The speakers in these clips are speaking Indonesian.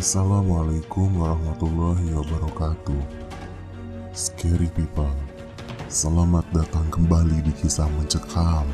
Assalamualaikum warahmatullahi wabarakatuh. Scary people Selamat datang kembali di kisah mencekam.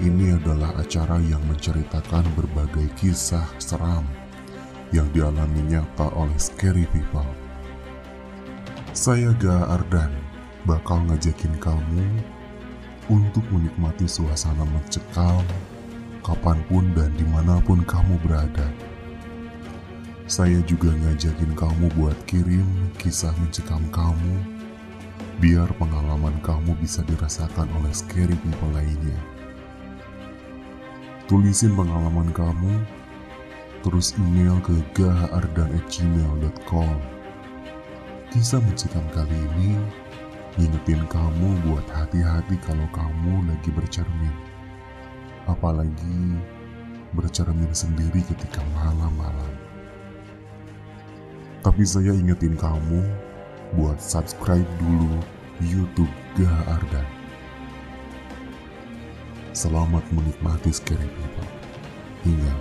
Ini adalah acara yang menceritakan berbagai kisah seram Yang dialami nyata oleh scary people. Saya Ga Ardan Bakal ngajakin kamu Untuk menikmati suasana mencekam Kapan pun dan di mana pun kamu berada saya juga ngajakin kamu buat kirim kisah mencekam kamu biar pengalaman kamu bisa dirasakan oleh scary people lainnya. Tulisin pengalaman kamu, terus email ke gahardan@gmail.com. Kisah mencekam kali ini ngingetin kamu buat hati-hati kalau kamu lagi bercermin. Apalagi bercermin sendiri ketika malam-malam. Tapi saya ingetin kamu buat subscribe dulu YouTube Gaha Ardan. Selamat menikmati Scary People. Ingat,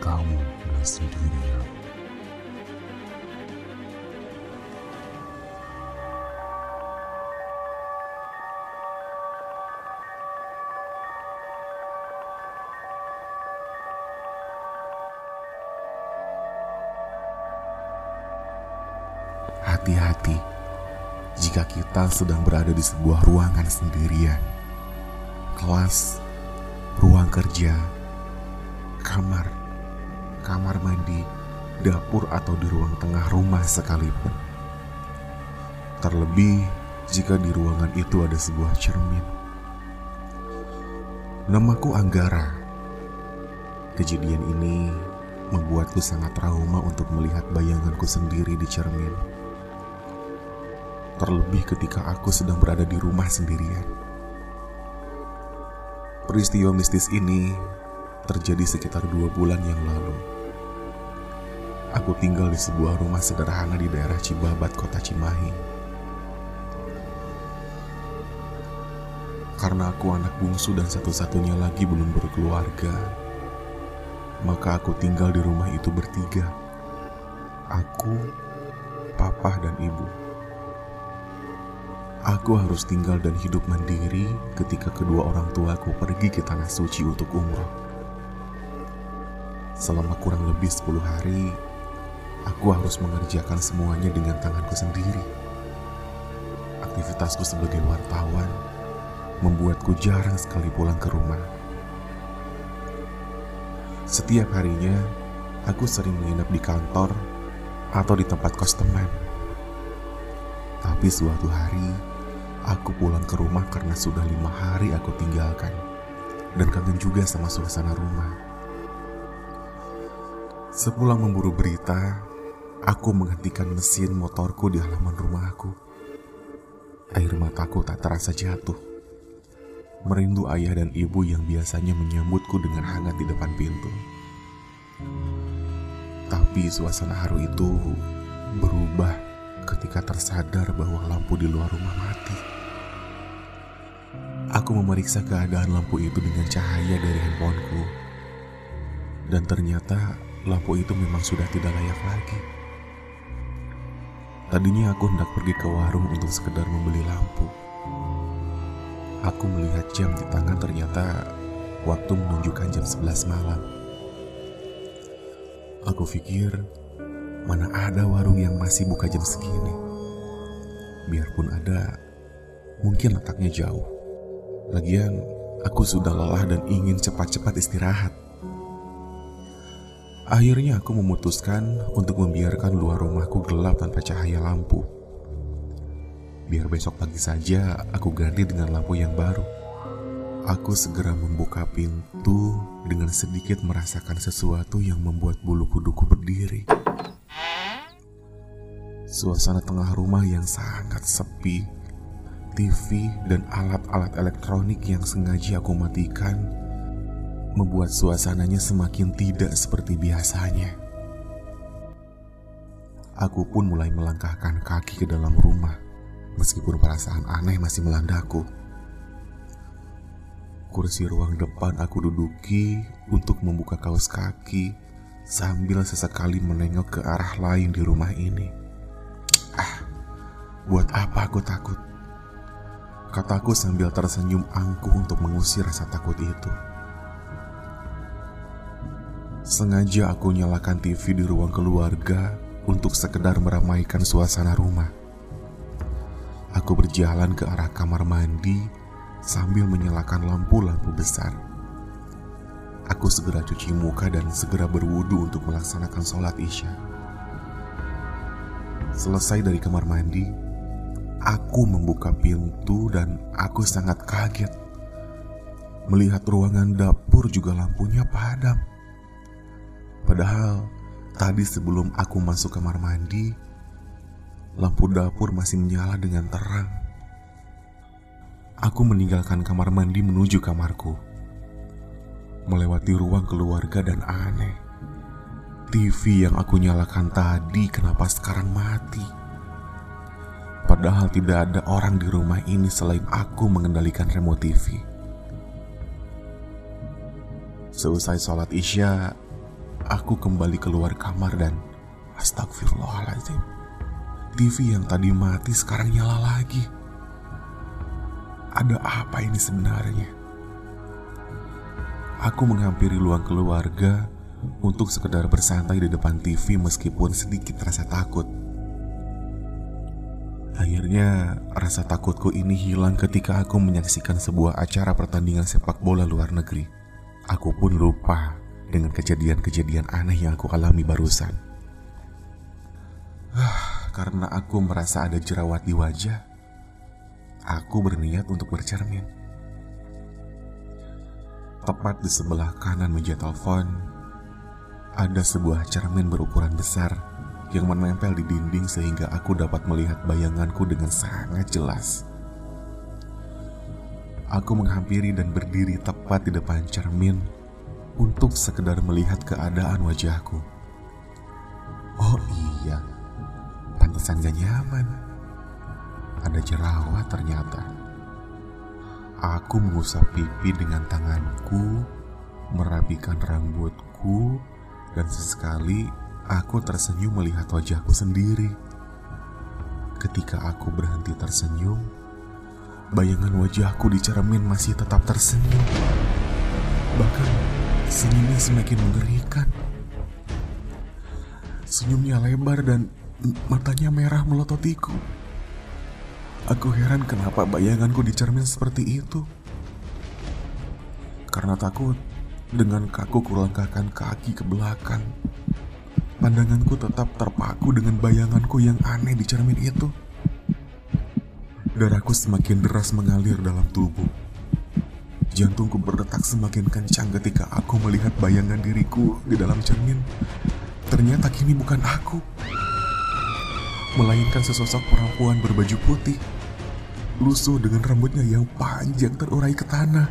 kamu gak sendirian. Kita sedang berada di sebuah ruangan sendirian, kelas, ruang kerja, kamar, kamar mandi, dapur, atau di ruang tengah rumah sekalipun. Terlebih jika di ruangan itu ada sebuah cermin. Namaku Anggara. Kejadian ini membuatku sangat trauma untuk melihat bayanganku sendiri di cermin terlebih ketika aku sedang berada di rumah sendirian. Peristiwa mistis ini terjadi sekitar dua bulan yang lalu. Aku tinggal di sebuah rumah sederhana di daerah Cibabat, kota Cimahi. Karena aku anak bungsu dan satu-satunya lagi belum berkeluarga, maka aku tinggal di rumah itu bertiga. Aku, papa, dan ibu. Aku harus tinggal dan hidup mandiri ketika kedua orang tuaku pergi ke tanah suci untuk umroh. Selama kurang lebih 10 hari, aku harus mengerjakan semuanya dengan tanganku sendiri. Aktivitasku sebagai wartawan membuatku jarang sekali pulang ke rumah. Setiap harinya, aku sering menginap di kantor atau di tempat kos teman. Tapi suatu hari, Aku pulang ke rumah karena sudah lima hari aku tinggalkan dan kangen juga sama suasana rumah. Sepulang memburu berita, aku menghentikan mesin motorku di halaman rumahku. Air mataku tak terasa jatuh. Merindu ayah dan ibu yang biasanya menyambutku dengan hangat di depan pintu. Tapi suasana haru itu berubah ketika tersadar bahwa lampu di luar rumah mati. Aku memeriksa keadaan lampu itu dengan cahaya dari handphoneku. Dan ternyata lampu itu memang sudah tidak layak lagi. Tadinya aku hendak pergi ke warung untuk sekedar membeli lampu. Aku melihat jam di tangan ternyata waktu menunjukkan jam 11 malam. Aku pikir, mana ada warung yang masih buka jam segini. Biarpun ada, mungkin letaknya jauh. Lagian, aku sudah lelah dan ingin cepat-cepat istirahat. Akhirnya aku memutuskan untuk membiarkan luar rumahku gelap tanpa cahaya lampu. Biar besok pagi saja aku ganti dengan lampu yang baru. Aku segera membuka pintu dengan sedikit merasakan sesuatu yang membuat bulu kuduku berdiri. Suasana tengah rumah yang sangat sepi TV, dan alat-alat elektronik yang sengaja aku matikan membuat suasananya semakin tidak seperti biasanya. Aku pun mulai melangkahkan kaki ke dalam rumah, meskipun perasaan aneh masih melandaku. Kursi ruang depan aku duduki untuk membuka kaos kaki sambil sesekali menengok ke arah lain di rumah ini. Buat apa aku takut? Kataku sambil tersenyum angkuh untuk mengusir rasa takut itu. Sengaja aku nyalakan TV di ruang keluarga untuk sekedar meramaikan suasana rumah. Aku berjalan ke arah kamar mandi sambil menyalakan lampu-lampu besar. Aku segera cuci muka dan segera berwudu untuk melaksanakan sholat isya. Selesai dari kamar mandi, aku membuka pintu dan aku sangat kaget melihat ruangan dapur juga lampunya padam. Padahal tadi sebelum aku masuk kamar mandi, lampu dapur masih menyala dengan terang. Aku meninggalkan kamar mandi menuju kamarku. Melewati ruang keluarga dan aneh. TV yang aku nyalakan tadi kenapa sekarang mati? Padahal tidak ada orang di rumah ini selain aku mengendalikan remote TV. Selesai sholat isya, aku kembali keluar kamar dan astagfirullahaladzim. TV yang tadi mati sekarang nyala lagi. Ada apa ini sebenarnya? Aku menghampiri ruang keluarga untuk sekedar bersantai di depan TV meskipun sedikit rasa takut. Akhirnya, rasa takutku ini hilang ketika aku menyaksikan sebuah acara pertandingan sepak bola luar negeri. Aku pun lupa dengan kejadian-kejadian aneh yang aku alami barusan. Ah, karena aku merasa ada jerawat di wajah, aku berniat untuk bercermin. Tepat di sebelah kanan meja telepon, ada sebuah cermin berukuran besar yang menempel di dinding sehingga aku dapat melihat bayanganku dengan sangat jelas. Aku menghampiri dan berdiri tepat di depan cermin untuk sekedar melihat keadaan wajahku. Oh iya, pantesan gak nyaman. Ada jerawat ternyata. Aku mengusap pipi dengan tanganku, merapikan rambutku, dan sesekali aku tersenyum melihat wajahku sendiri. Ketika aku berhenti tersenyum, bayangan wajahku di cermin masih tetap tersenyum. Bahkan senyumnya semakin mengerikan. Senyumnya lebar dan matanya merah melototiku. Aku heran kenapa bayanganku di cermin seperti itu. Karena takut, dengan kaku kulangkahkan kaki ke belakang. Pandanganku tetap terpaku dengan bayanganku yang aneh di cermin itu. Darahku semakin deras mengalir dalam tubuh. Jantungku berdetak semakin kencang ketika aku melihat bayangan diriku di dalam cermin. Ternyata kini bukan aku melainkan sesosok perempuan berbaju putih, lusuh dengan rambutnya yang panjang terurai ke tanah.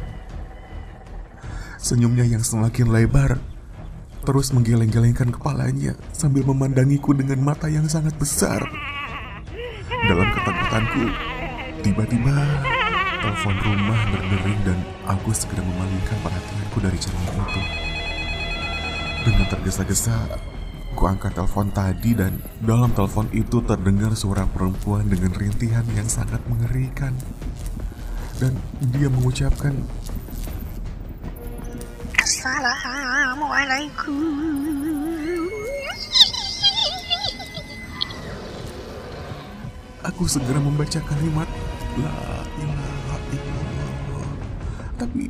Senyumnya yang semakin lebar, terus menggeleng-gelengkan kepalanya sambil memandangiku dengan mata yang sangat besar. Dalam ketakutanku, tiba-tiba telepon rumah berdering dan aku segera memalingkan perhatianku dari cermin itu. Dengan tergesa-gesa, Ku angkat telepon tadi dan dalam telepon itu terdengar suara perempuan dengan rintihan yang sangat mengerikan. Dan dia mengucapkan Assalamualaikum. Aku segera membaca kalimat La ilaha illallah. Tapi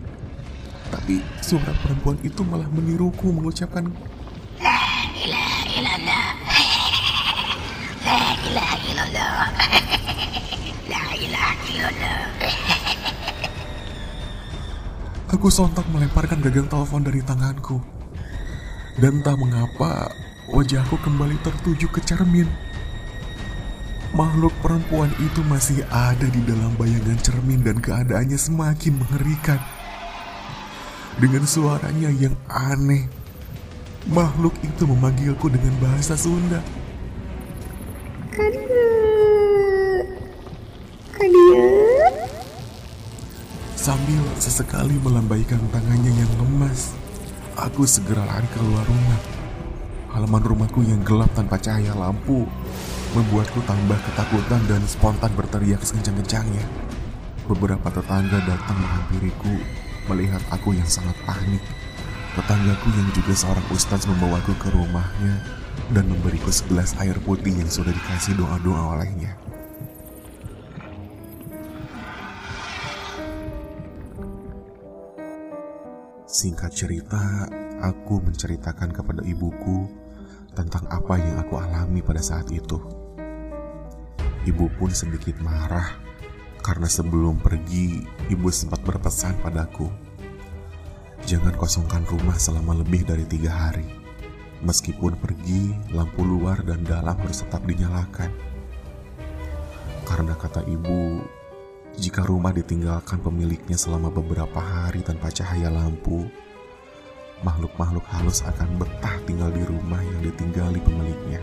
tapi suara perempuan itu malah meniruku mengucapkan illallah. La ilaha illallah. La ilaha illallah. Aku sontak melemparkan gagang telepon dari tanganku. Dan tak mengapa, wajahku kembali tertuju ke cermin. Makhluk perempuan itu masih ada di dalam bayangan cermin dan keadaannya semakin mengerikan. Dengan suaranya yang aneh, makhluk itu memanggilku dengan bahasa Sunda. Sambil sesekali melambaikan tangannya yang lemas, aku segera lari keluar rumah. Halaman rumahku yang gelap tanpa cahaya lampu membuatku tambah ketakutan dan spontan berteriak sekencang-kencangnya. Beberapa tetangga datang menghampiriku melihat aku yang sangat panik. Tetanggaku yang juga seorang ustadz membawaku ke rumahnya dan memberiku segelas air putih yang sudah dikasih doa-doa olehnya. Singkat cerita, aku menceritakan kepada ibuku tentang apa yang aku alami pada saat itu. Ibu pun sedikit marah karena sebelum pergi, ibu sempat berpesan padaku, "Jangan kosongkan rumah selama lebih dari tiga hari. Meskipun pergi, lampu luar dan dalam harus tetap dinyalakan." Karena kata ibu, jika rumah ditinggalkan pemiliknya selama beberapa hari tanpa cahaya lampu, makhluk-makhluk halus akan betah tinggal di rumah yang ditinggali pemiliknya.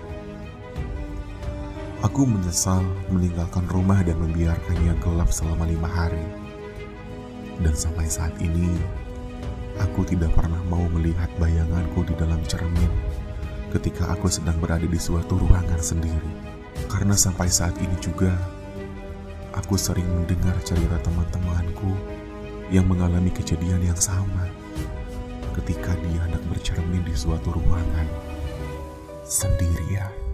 Aku menyesal meninggalkan rumah dan membiarkannya gelap selama lima hari. Dan sampai saat ini, aku tidak pernah mau melihat bayanganku di dalam cermin ketika aku sedang berada di suatu ruangan sendiri. Karena sampai saat ini juga, aku sering mendengar cerita teman-temanku yang mengalami kejadian yang sama ketika dia hendak bercermin di suatu ruangan sendirian.